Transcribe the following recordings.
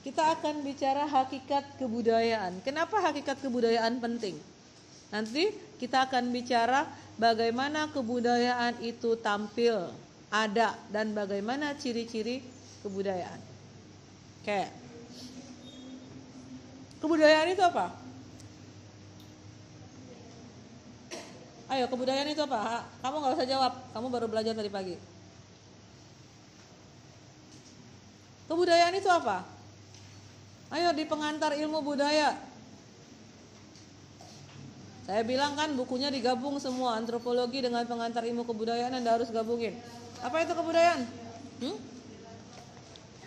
kita akan bicara hakikat kebudayaan. Kenapa hakikat kebudayaan penting? Nanti kita akan bicara bagaimana kebudayaan itu tampil, ada dan bagaimana ciri-ciri kebudayaan. Oke. Kebudayaan itu apa? Ayo, kebudayaan itu apa? Kamu nggak usah jawab, kamu baru belajar tadi pagi. Kebudayaan itu apa? Ayo di pengantar ilmu budaya. Saya bilang kan bukunya digabung semua antropologi dengan pengantar ilmu kebudayaan Anda harus gabungin. Apa itu kebudayaan? Hmm?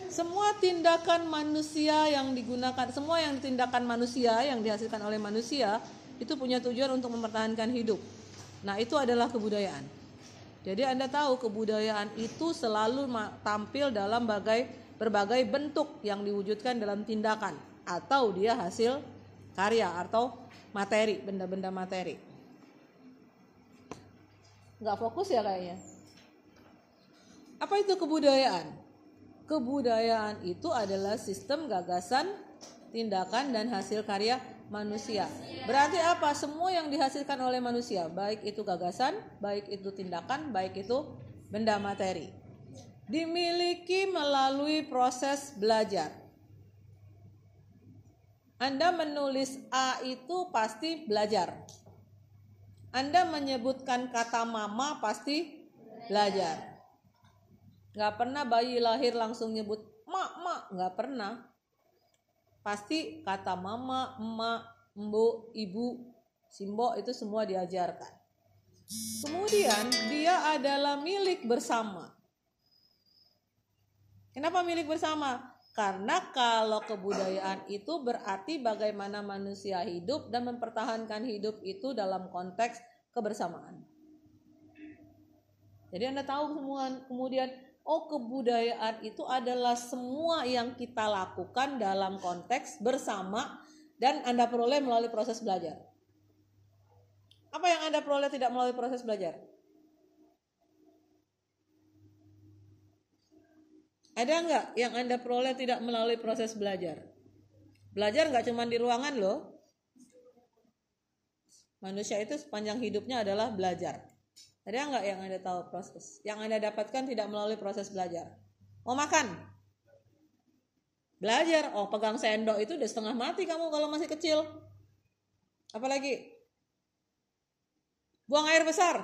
Semua tindakan manusia yang digunakan, semua yang tindakan manusia yang dihasilkan oleh manusia itu punya tujuan untuk mempertahankan hidup. Nah, itu adalah kebudayaan. Jadi Anda tahu kebudayaan itu selalu tampil dalam bagai, berbagai bentuk yang diwujudkan dalam tindakan atau dia hasil karya atau materi, benda-benda materi. Nggak fokus ya kayaknya. Apa itu kebudayaan? Kebudayaan itu adalah sistem gagasan, tindakan dan hasil karya manusia. Berarti apa? Semua yang dihasilkan oleh manusia, baik itu gagasan, baik itu tindakan, baik itu benda materi. Dimiliki melalui proses belajar. Anda menulis A itu pasti belajar. Anda menyebutkan kata mama pasti belajar. Gak pernah bayi lahir langsung nyebut mak mak, gak pernah pasti kata mama, emak, embu, ibu, simbo itu semua diajarkan. Kemudian dia adalah milik bersama. Kenapa milik bersama? Karena kalau kebudayaan itu berarti bagaimana manusia hidup dan mempertahankan hidup itu dalam konteks kebersamaan. Jadi Anda tahu kemudian oh kebudayaan itu adalah semua yang kita lakukan dalam konteks bersama dan Anda peroleh melalui proses belajar. Apa yang Anda peroleh tidak melalui proses belajar? Ada nggak yang Anda peroleh tidak melalui proses belajar? Belajar nggak cuma di ruangan loh. Manusia itu sepanjang hidupnya adalah belajar. Ada nggak yang Anda tahu proses? Yang Anda dapatkan tidak melalui proses belajar. Mau makan? Belajar. Oh, pegang sendok itu udah setengah mati kamu kalau masih kecil. Apalagi? Buang air besar.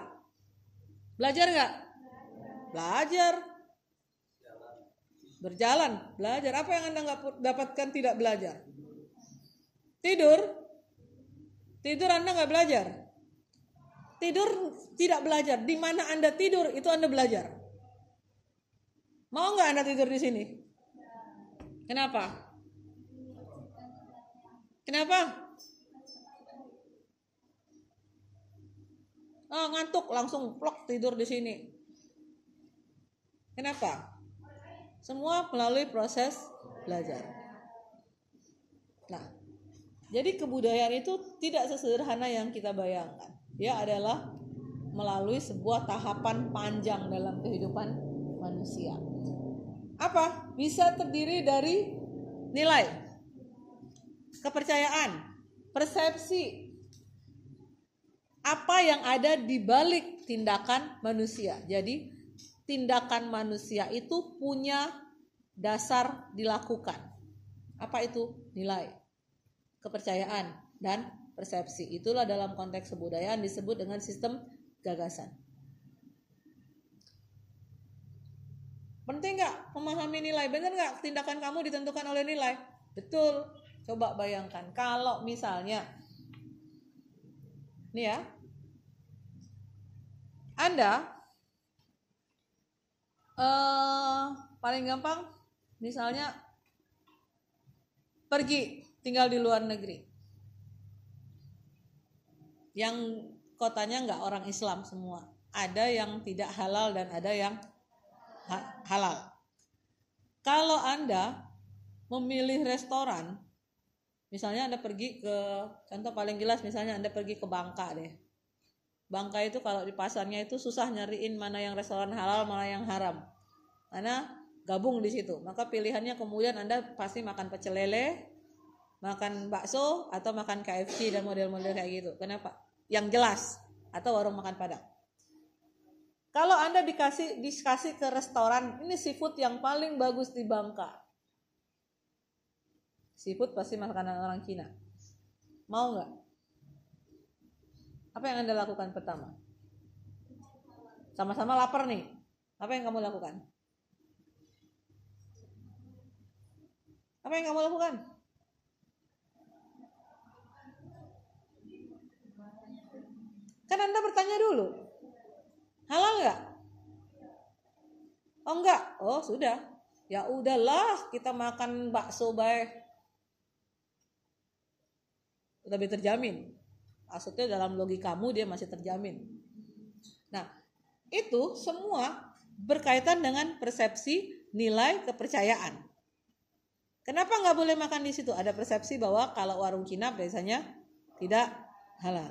Belajar nggak? Belajar. Berjalan, belajar. Apa yang Anda nggak dapatkan tidak belajar? Tidur. Tidur Anda nggak belajar. Tidur tidak belajar. Di mana Anda tidur itu Anda belajar. Mau nggak Anda tidur di sini? Kenapa? Kenapa? Oh, ngantuk langsung plok tidur di sini. Kenapa? Semua melalui proses belajar. Nah, jadi kebudayaan itu tidak sesederhana yang kita bayangkan. Dia adalah melalui sebuah tahapan panjang dalam kehidupan manusia. Apa? Bisa terdiri dari nilai, kepercayaan, persepsi, apa yang ada di balik tindakan manusia. Jadi, tindakan manusia itu punya dasar dilakukan. Apa itu? Nilai, kepercayaan, dan persepsi. Itulah dalam konteks kebudayaan disebut dengan sistem gagasan. Penting nggak memahami nilai? Benar nggak tindakan kamu ditentukan oleh nilai? Betul. Coba bayangkan kalau misalnya, nih ya, Anda eh, paling gampang, misalnya pergi tinggal di luar negeri yang kotanya nggak orang Islam semua. Ada yang tidak halal dan ada yang ha halal. Kalau Anda memilih restoran, misalnya Anda pergi ke contoh paling jelas misalnya Anda pergi ke Bangka deh. Bangka itu kalau di pasarnya itu susah nyariin mana yang restoran halal, mana yang haram. Mana gabung di situ. Maka pilihannya kemudian Anda pasti makan pecel lele, makan bakso atau makan KFC dan model-model kayak gitu. Kenapa? Yang jelas atau warung makan Padang. Kalau Anda dikasih dikasih ke restoran, ini seafood yang paling bagus di Bangka. Seafood pasti makanan orang Cina. Mau nggak? Apa yang Anda lakukan pertama? Sama-sama lapar nih. Apa yang kamu lakukan? Apa yang kamu lakukan? Kan Anda bertanya dulu. Halal nggak? Oh enggak. Oh sudah. Ya udahlah kita makan bakso baik. Lebih terjamin. Maksudnya dalam logikamu dia masih terjamin. Nah, itu semua berkaitan dengan persepsi nilai kepercayaan. Kenapa nggak boleh makan di situ? Ada persepsi bahwa kalau warung Cina biasanya tidak halal.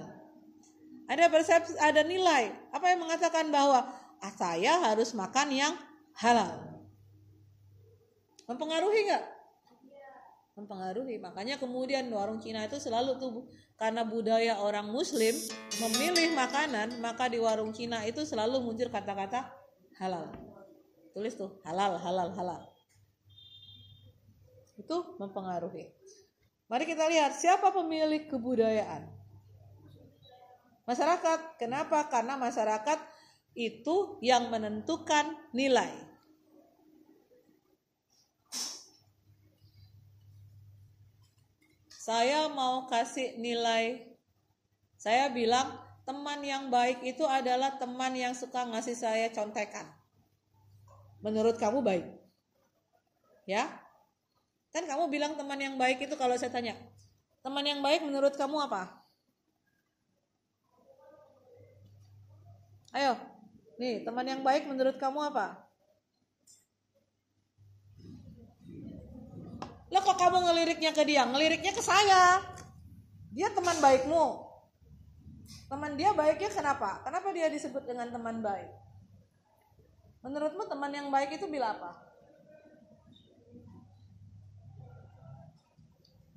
Ada persepsi, ada nilai. Apa yang mengatakan bahwa ah, saya harus makan yang halal? Mempengaruhi nggak? Mempengaruhi. Makanya kemudian warung Cina itu selalu tuh karena budaya orang Muslim memilih makanan, maka di warung Cina itu selalu muncul kata-kata halal. Tulis tuh halal, halal, halal. Itu mempengaruhi. Mari kita lihat siapa pemilik kebudayaan. Masyarakat. Kenapa? Karena masyarakat itu yang menentukan nilai. Saya mau kasih nilai. Saya bilang teman yang baik itu adalah teman yang suka ngasih saya contekan. Menurut kamu baik? Ya? Kan kamu bilang teman yang baik itu kalau saya tanya, teman yang baik menurut kamu apa? Ayo, nih teman yang baik menurut kamu apa? Lo kok kamu ngeliriknya ke dia? Ngeliriknya ke saya. Dia teman baikmu. Teman dia baiknya kenapa? Kenapa dia disebut dengan teman baik? Menurutmu teman yang baik itu bila apa?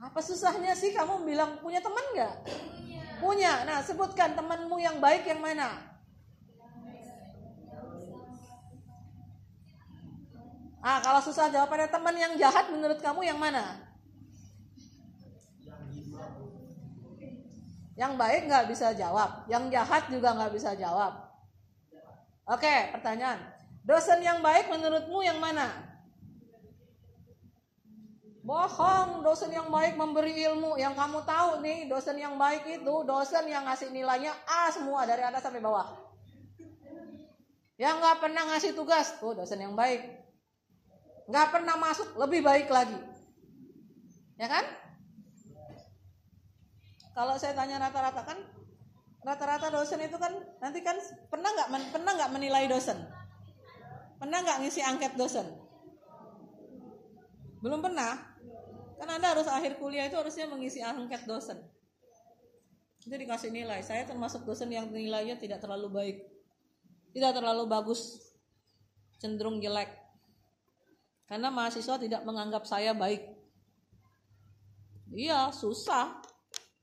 Apa susahnya sih kamu bilang punya teman nggak? Punya. Punya. Nah sebutkan temanmu yang baik yang mana? Ah, kalau susah jawabannya teman yang jahat menurut kamu yang mana? Yang baik nggak bisa jawab, yang jahat juga nggak bisa jawab. Oke, pertanyaan. Dosen yang baik menurutmu yang mana? Bohong, dosen yang baik memberi ilmu. Yang kamu tahu nih, dosen yang baik itu dosen yang ngasih nilainya A semua dari atas sampai bawah. Yang nggak pernah ngasih tugas, tuh dosen yang baik nggak pernah masuk lebih baik lagi. Ya kan? Kalau saya tanya rata-rata kan rata-rata dosen itu kan nanti kan pernah nggak pernah nggak menilai dosen? Pernah nggak ngisi angket dosen? Belum pernah. Kan anda harus akhir kuliah itu harusnya mengisi angket dosen. Itu dikasih nilai. Saya termasuk dosen yang nilainya tidak terlalu baik. Tidak terlalu bagus. Cenderung jelek karena mahasiswa tidak menganggap saya baik. Iya, susah.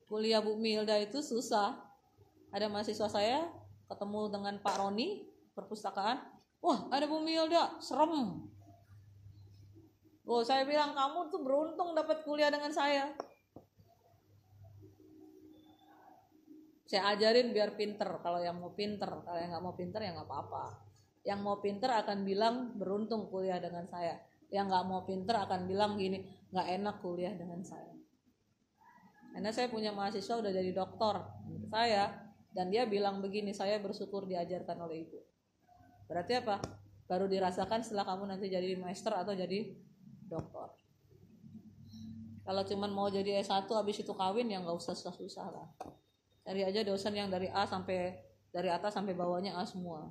Kuliah Bu Milda itu susah. Ada mahasiswa saya ketemu dengan Pak Roni perpustakaan. Wah, ada Bu Milda, serem. Oh, saya bilang kamu tuh beruntung dapat kuliah dengan saya. Saya ajarin biar pinter. Kalau yang mau pinter, kalau yang nggak mau pinter ya nggak apa-apa. Yang mau pinter akan bilang beruntung kuliah dengan saya yang nggak mau pinter akan bilang gini nggak enak kuliah dengan saya. Karena saya punya mahasiswa udah jadi dokter saya. Dan dia bilang begini saya bersyukur diajarkan oleh ibu. Berarti apa? Baru dirasakan setelah kamu nanti jadi master atau jadi dokter kalau cuman mau jadi S1 habis itu kawin ya nggak usah susah-susah lah. Cari aja dosen yang dari A sampai dari atas sampai bawahnya A semua.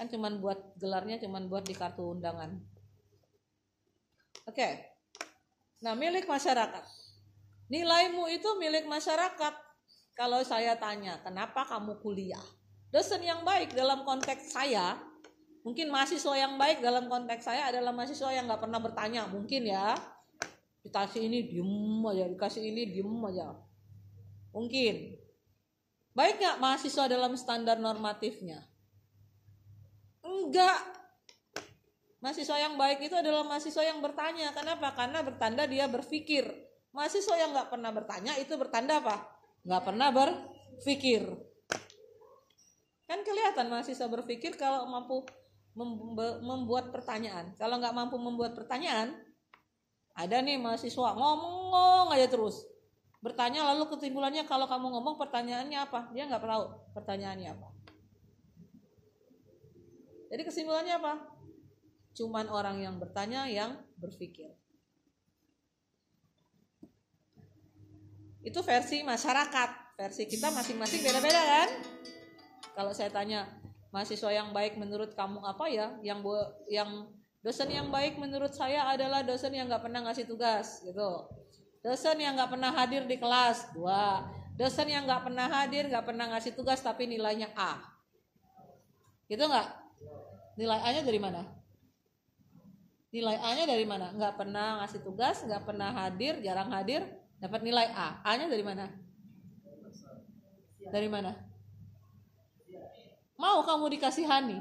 Kan cuman buat gelarnya cuman buat di kartu undangan Oke. Nah, milik masyarakat. Nilaimu itu milik masyarakat. Kalau saya tanya, kenapa kamu kuliah? Dosen yang baik dalam konteks saya, Mungkin mahasiswa yang baik dalam konteks saya adalah mahasiswa yang nggak pernah bertanya, mungkin ya. Dikasih ini diem aja, dikasih ini diem aja. Mungkin. Baik nggak mahasiswa dalam standar normatifnya? Enggak. Mahasiswa yang baik itu adalah mahasiswa yang bertanya. Kenapa? Karena bertanda dia berpikir. Mahasiswa yang nggak pernah bertanya itu bertanda apa? Nggak pernah berpikir. Kan kelihatan mahasiswa berpikir kalau mampu membuat pertanyaan. Kalau nggak mampu membuat pertanyaan, ada nih mahasiswa ngomong aja terus. Bertanya lalu kesimpulannya kalau kamu ngomong pertanyaannya apa? Dia nggak tahu pertanyaannya apa. Jadi kesimpulannya apa? Cuman orang yang bertanya yang berpikir. Itu versi masyarakat. Versi kita masing-masing beda-beda kan? Kalau saya tanya, mahasiswa yang baik menurut kamu apa ya yang yang dosen yang baik menurut saya adalah dosen yang nggak pernah ngasih tugas gitu dosen yang nggak pernah hadir di kelas dua dosen yang nggak pernah hadir nggak pernah ngasih tugas tapi nilainya A gitu nggak nilai A nya dari mana nilai A nya dari mana nggak pernah ngasih tugas nggak pernah hadir jarang hadir dapat nilai A A nya dari mana dari mana Mau kamu dikasihani?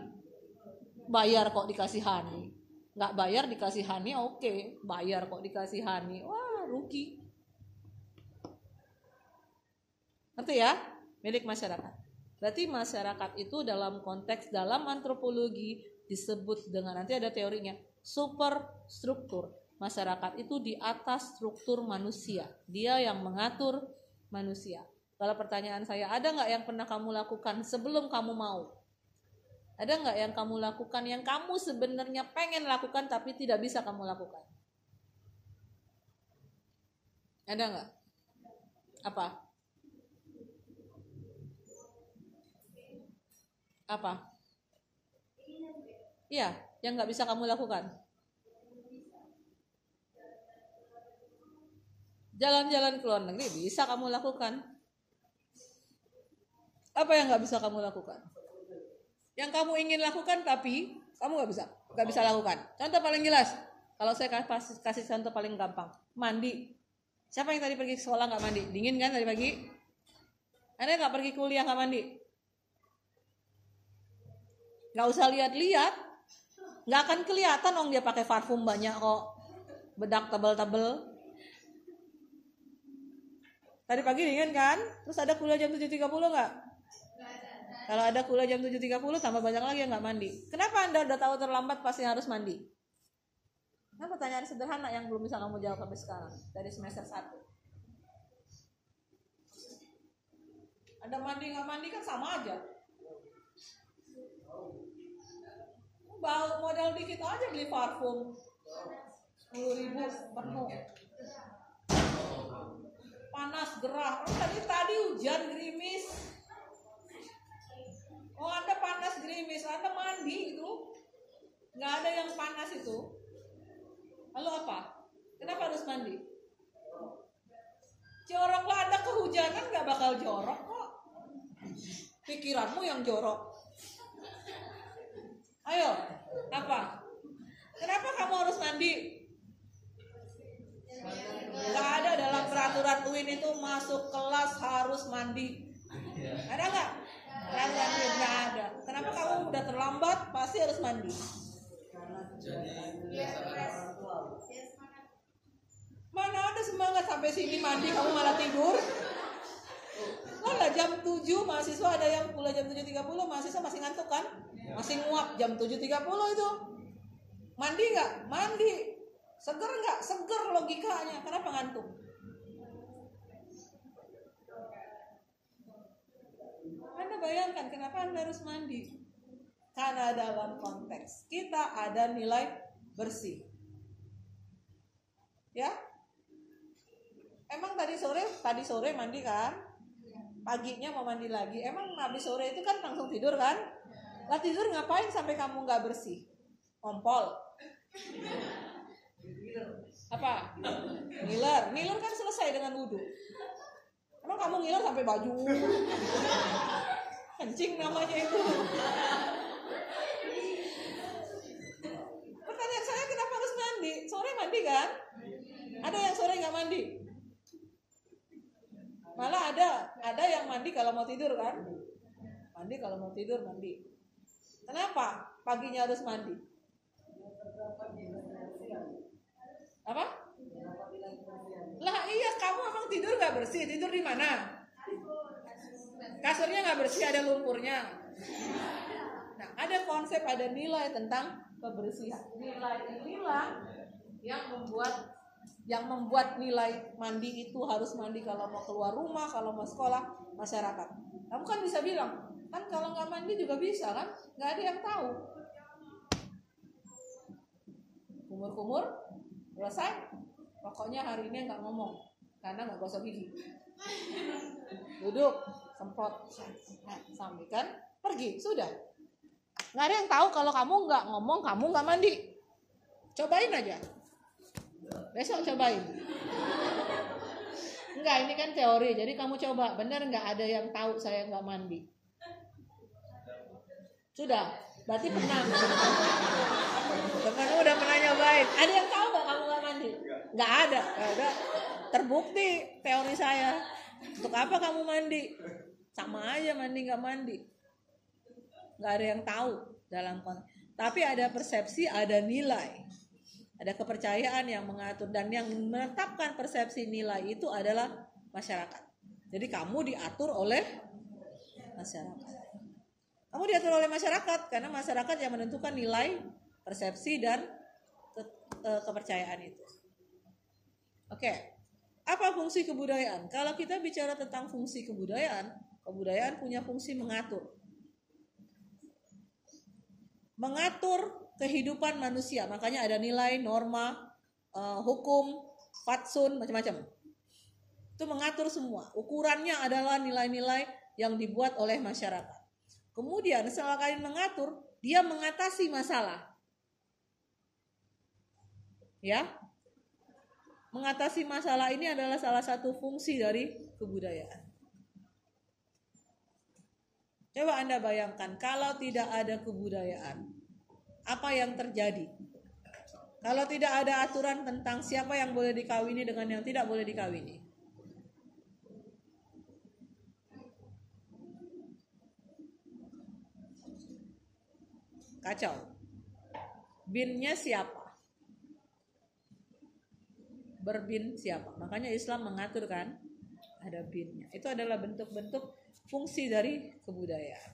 Bayar kok dikasihani. Nggak bayar dikasihani oke. Okay. Bayar kok dikasihani. Wah rugi. Ngerti ya? Milik masyarakat. Berarti masyarakat itu dalam konteks dalam antropologi disebut dengan nanti ada teorinya superstruktur. Masyarakat itu di atas struktur manusia. Dia yang mengatur manusia. Kalau pertanyaan saya, ada nggak yang pernah kamu lakukan sebelum kamu mau? Ada nggak yang kamu lakukan yang kamu sebenarnya pengen lakukan tapi tidak bisa kamu lakukan? Ada nggak? Apa? Apa? Iya, yang nggak bisa kamu lakukan. Jalan-jalan ke luar negeri bisa kamu lakukan. Apa yang nggak bisa kamu lakukan? Yang kamu ingin lakukan tapi kamu nggak bisa, nggak bisa lakukan. Contoh paling jelas, kalau saya kasih, kasih contoh paling gampang, mandi. Siapa yang tadi pergi ke sekolah nggak mandi? Dingin kan tadi pagi? Anda nggak pergi kuliah nggak mandi? Nggak usah lihat-lihat, nggak akan kelihatan dong dia pakai parfum banyak kok, bedak tebel-tebel. Tadi pagi dingin kan? Terus ada kuliah jam 7.30 nggak? Kalau ada kuliah jam 7.30 tambah banyak lagi yang nggak mandi. Kenapa Anda udah tahu terlambat pasti harus mandi? Nah pertanyaan sederhana yang belum bisa kamu jawab sampai sekarang dari semester 1. Ada mandi nggak mandi kan sama aja. Bau modal dikit aja beli parfum. 10 ribu penuh. Panas gerah. Oh, tadi tadi hujan gerimis. Oh anda panas gerimis. Anda mandi itu. Nggak ada yang panas itu. Lalu apa? Kenapa harus mandi? Joroklah anda kehujanan nggak bakal jorok kok. Pikiranmu yang jorok ayo apa kenapa kamu harus mandi nggak ada dalam peraturan UIN itu masuk kelas harus mandi ada nggak Rangga nggak ada. Kenapa kamu udah terlambat pasti harus mandi? Mana ada semangat sampai sini mandi kamu malah tidur? Malah jam 7 mahasiswa ada yang kuliah jam 7.30 mahasiswa masih ngantuk kan? Masih nguap jam 7.30 itu. Mandi nggak? Mandi. Seger nggak? Seger logikanya. Kenapa ngantuk? Anda bayangkan kenapa Anda harus mandi? Karena dalam konteks kita ada nilai bersih. Ya? Emang tadi sore, tadi sore mandi kan? Paginya mau mandi lagi. Emang habis sore itu kan langsung tidur kan? Lah tidur ngapain sampai kamu nggak bersih? Kompol. Apa? Ngiler. Ngiler kan selesai dengan wudhu. Emang kamu ngiler sampai baju? Kencing namanya itu. Pertanyaan saya kenapa harus mandi? Sore mandi kan? Ada yang sore nggak mandi? Malah ada, ada yang mandi kalau mau tidur kan? Mandi kalau mau tidur mandi. Kenapa paginya harus mandi? Apa? Lah iya kamu emang tidur nggak bersih? Tidur di mana? Kasurnya nggak bersih ada lumpurnya. Nah ada konsep ada nilai tentang kebersihan. Nilai inilah yang membuat yang membuat nilai mandi itu harus mandi kalau mau keluar rumah, kalau mau sekolah, masyarakat. Kamu kan bisa bilang, kan kalau nggak mandi juga bisa kan? Nggak ada yang tahu. Kumur-kumur, selesai. Pokoknya hari ini nggak ngomong, karena nggak gosok gigi. Duduk, semprot, sampai kan pergi, sudah. Nggak ada yang tahu kalau kamu nggak ngomong, kamu nggak mandi. Cobain aja. Besok cobain. Enggak, ini kan teori. Jadi kamu coba. Benar nggak ada yang tahu saya nggak mandi? Sudah. Berarti pernah. Kamu udah pernah nyobain. Ada yang tahu nggak kamu nggak mandi? Nggak ada. Nggak ada. Terbukti teori saya. Untuk apa kamu mandi? Sama aja mandi nggak mandi. Nggak ada yang tahu dalam konteks. Tapi ada persepsi, ada nilai. Ada kepercayaan yang mengatur dan yang menetapkan persepsi nilai itu adalah masyarakat. Jadi kamu diatur oleh masyarakat. Kamu diatur oleh masyarakat karena masyarakat yang menentukan nilai, persepsi dan ke, ke, kepercayaan itu. Oke. Apa fungsi kebudayaan? Kalau kita bicara tentang fungsi kebudayaan, kebudayaan punya fungsi mengatur. Mengatur kehidupan manusia. Makanya ada nilai, norma, uh, hukum, fatsun, macam-macam. Itu mengatur semua. Ukurannya adalah nilai-nilai yang dibuat oleh masyarakat. Kemudian setelah kalian mengatur, dia mengatasi masalah. Ya. Mengatasi masalah ini adalah salah satu fungsi dari kebudayaan. Coba Anda bayangkan kalau tidak ada kebudayaan, apa yang terjadi. Kalau tidak ada aturan tentang siapa yang boleh dikawini dengan yang tidak boleh dikawini. Kacau. Binnya siapa? Berbin siapa? Makanya Islam mengatur kan ada binnya. Itu adalah bentuk-bentuk fungsi dari kebudayaan.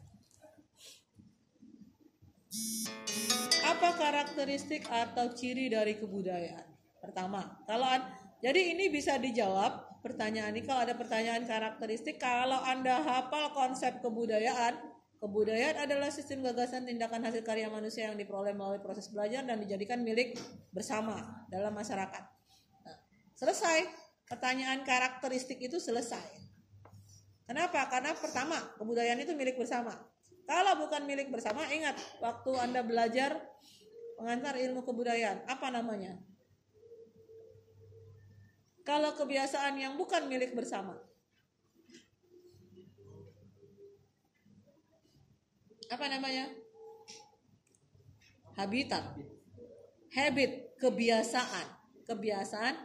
Apa karakteristik atau ciri dari kebudayaan? Pertama, kalau jadi ini bisa dijawab pertanyaan ini kalau ada pertanyaan karakteristik kalau Anda hafal konsep kebudayaan, kebudayaan adalah sistem gagasan tindakan hasil karya manusia yang diperoleh melalui proses belajar dan dijadikan milik bersama dalam masyarakat. Nah, selesai pertanyaan karakteristik itu selesai. Kenapa? Karena pertama, kebudayaan itu milik bersama. Kalau bukan milik bersama, ingat waktu Anda belajar pengantar ilmu kebudayaan, apa namanya? Kalau kebiasaan yang bukan milik bersama. Apa namanya? Habitat. Habit, kebiasaan. Kebiasaan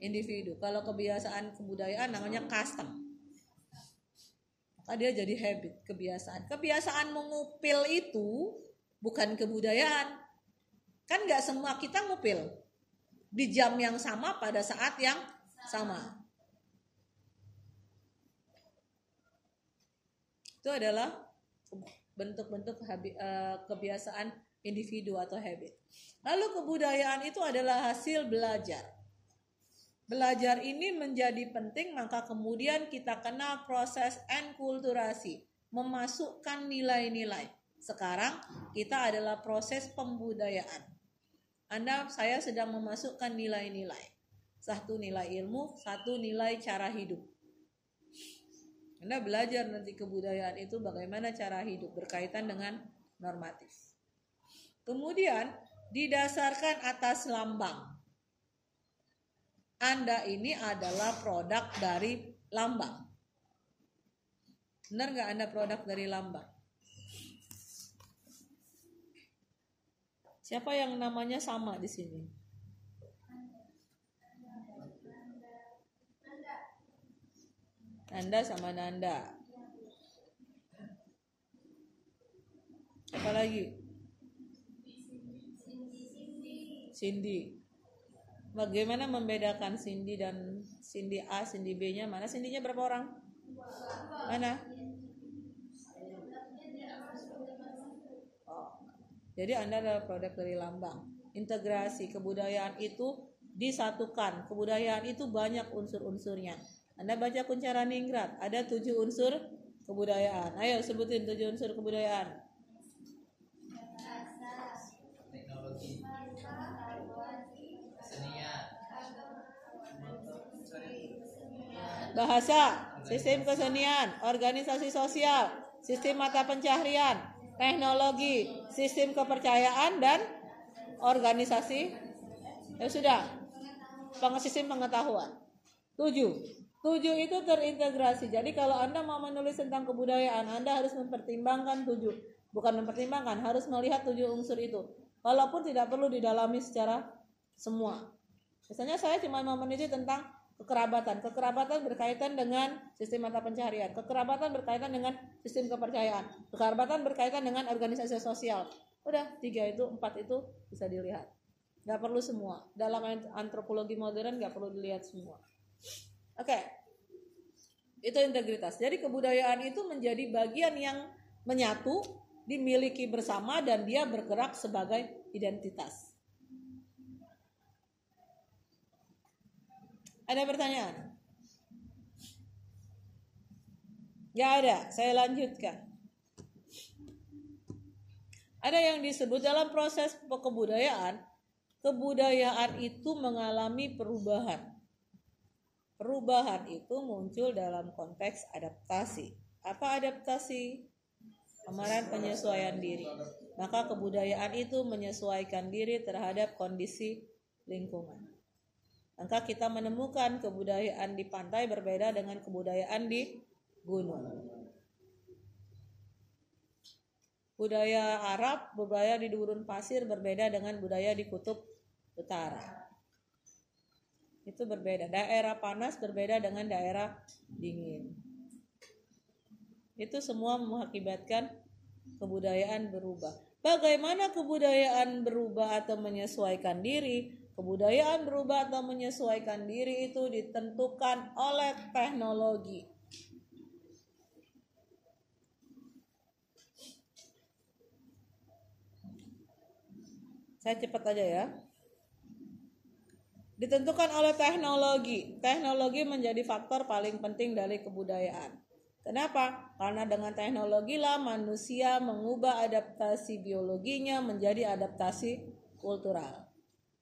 individu. Kalau kebiasaan kebudayaan namanya custom maka dia jadi habit, kebiasaan. Kebiasaan mengupil itu bukan kebudayaan. Kan nggak semua kita ngupil di jam yang sama pada saat yang sama. Itu adalah bentuk-bentuk eh, kebiasaan individu atau habit. Lalu kebudayaan itu adalah hasil belajar. Belajar ini menjadi penting maka kemudian kita kenal proses enkulturasi, memasukkan nilai-nilai. Sekarang kita adalah proses pembudayaan. Anda saya sedang memasukkan nilai-nilai. Satu nilai ilmu, satu nilai cara hidup. Anda belajar nanti kebudayaan itu bagaimana cara hidup berkaitan dengan normatif. Kemudian didasarkan atas lambang. Anda ini adalah produk dari lambang. Benar nggak Anda produk dari lambang? Siapa yang namanya sama di sini? Nanda sama Nanda. Apa lagi? Cindy. Bagaimana membedakan Cindy dan Cindy A, Cindy B-nya? Mana Cindy-nya berapa orang? Mana? Oh. Jadi Anda adalah produk dari lambang. Integrasi kebudayaan itu disatukan. Kebudayaan itu banyak unsur-unsurnya. Anda baca kuncara ningrat, ada tujuh unsur kebudayaan. Ayo sebutin tujuh unsur kebudayaan. bahasa, sistem kesenian, organisasi sosial, sistem mata pencaharian, teknologi, sistem kepercayaan dan organisasi. Ya sudah, sistem pengetahuan. Tujuh. Tujuh itu terintegrasi. Jadi kalau Anda mau menulis tentang kebudayaan, Anda harus mempertimbangkan tujuh. Bukan mempertimbangkan, harus melihat tujuh unsur itu. Walaupun tidak perlu didalami secara semua. Misalnya saya cuma mau meneliti tentang kekerabatan. Kekerabatan berkaitan dengan sistem mata pencaharian. Kekerabatan berkaitan dengan sistem kepercayaan. Kekerabatan berkaitan dengan organisasi sosial. Udah tiga itu, empat itu bisa dilihat. Gak perlu semua. Dalam antropologi modern gak perlu dilihat semua. Oke, okay. itu integritas. Jadi kebudayaan itu menjadi bagian yang menyatu, dimiliki bersama dan dia bergerak sebagai identitas. Ada pertanyaan? Ya ada, saya lanjutkan. Ada yang disebut dalam proses kebudayaan, kebudayaan itu mengalami perubahan. Perubahan itu muncul dalam konteks adaptasi. Apa adaptasi? Kemarin penyesuaian diri. Maka kebudayaan itu menyesuaikan diri terhadap kondisi lingkungan. Maka kita menemukan kebudayaan di pantai berbeda dengan kebudayaan di gunung. Budaya Arab, budaya di gurun pasir berbeda dengan budaya di kutub utara. Itu berbeda. Daerah panas berbeda dengan daerah dingin. Itu semua mengakibatkan kebudayaan berubah. Bagaimana kebudayaan berubah atau menyesuaikan diri? Kebudayaan berubah atau menyesuaikan diri itu ditentukan oleh teknologi. Saya cepat aja ya. Ditentukan oleh teknologi. Teknologi menjadi faktor paling penting dari kebudayaan. Kenapa? Karena dengan teknologi lah manusia mengubah adaptasi biologinya menjadi adaptasi kultural.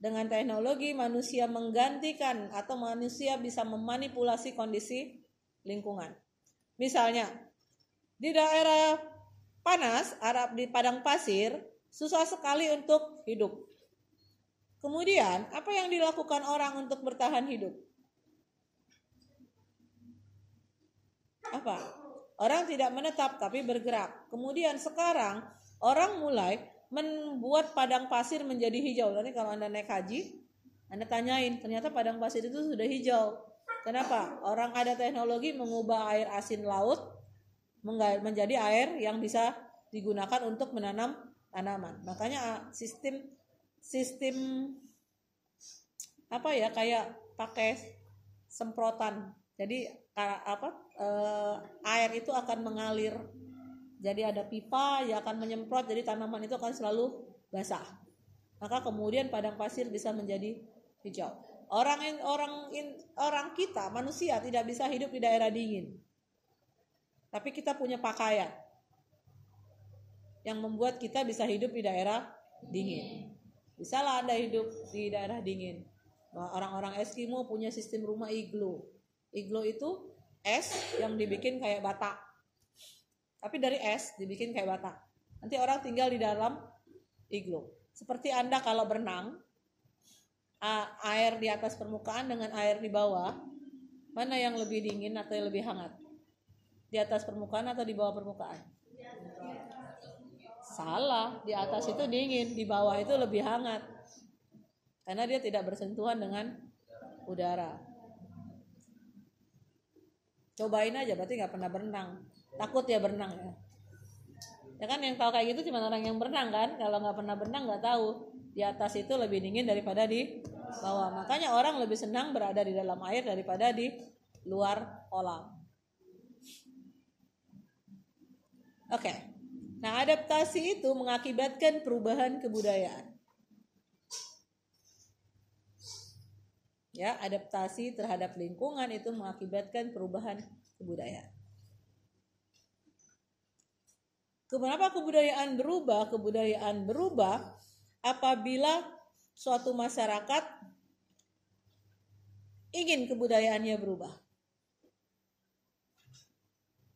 Dengan teknologi manusia menggantikan atau manusia bisa memanipulasi kondisi lingkungan. Misalnya, di daerah panas, Arab di padang pasir, susah sekali untuk hidup. Kemudian, apa yang dilakukan orang untuk bertahan hidup? Apa? Orang tidak menetap tapi bergerak. Kemudian sekarang orang mulai membuat padang pasir menjadi hijau. Nanti kalau Anda naik haji, Anda tanyain, ternyata padang pasir itu sudah hijau. Kenapa? Orang ada teknologi mengubah air asin laut menjadi air yang bisa digunakan untuk menanam tanaman. Makanya sistem sistem apa ya kayak pakai semprotan. Jadi apa eh, air itu akan mengalir jadi ada pipa yang akan menyemprot jadi tanaman itu akan selalu basah. Maka kemudian padang pasir bisa menjadi hijau. Orang orang orang kita manusia tidak bisa hidup di daerah dingin. Tapi kita punya pakaian yang membuat kita bisa hidup di daerah dingin. Bisalah Anda hidup di daerah dingin. Orang-orang Eskimo punya sistem rumah iglo. Iglo itu es yang dibikin kayak batak tapi dari es dibikin kayak batak. Nanti orang tinggal di dalam iglo. Seperti Anda kalau berenang, air di atas permukaan dengan air di bawah, mana yang lebih dingin atau yang lebih hangat? Di atas permukaan atau di bawah permukaan? Salah, di atas itu dingin, di bawah itu lebih hangat. Karena dia tidak bersentuhan dengan udara. Cobain aja, berarti nggak pernah berenang. Takut ya berenang ya. Ya kan yang tahu kayak gitu cuma orang yang berenang kan. Kalau nggak pernah berenang nggak tahu. Di atas itu lebih dingin daripada di bawah. Makanya orang lebih senang berada di dalam air daripada di luar kolam. Oke. Nah, adaptasi itu mengakibatkan perubahan kebudayaan. Ya, adaptasi terhadap lingkungan itu mengakibatkan perubahan kebudayaan. Kenapa kebudayaan berubah? Kebudayaan berubah apabila suatu masyarakat ingin kebudayaannya berubah.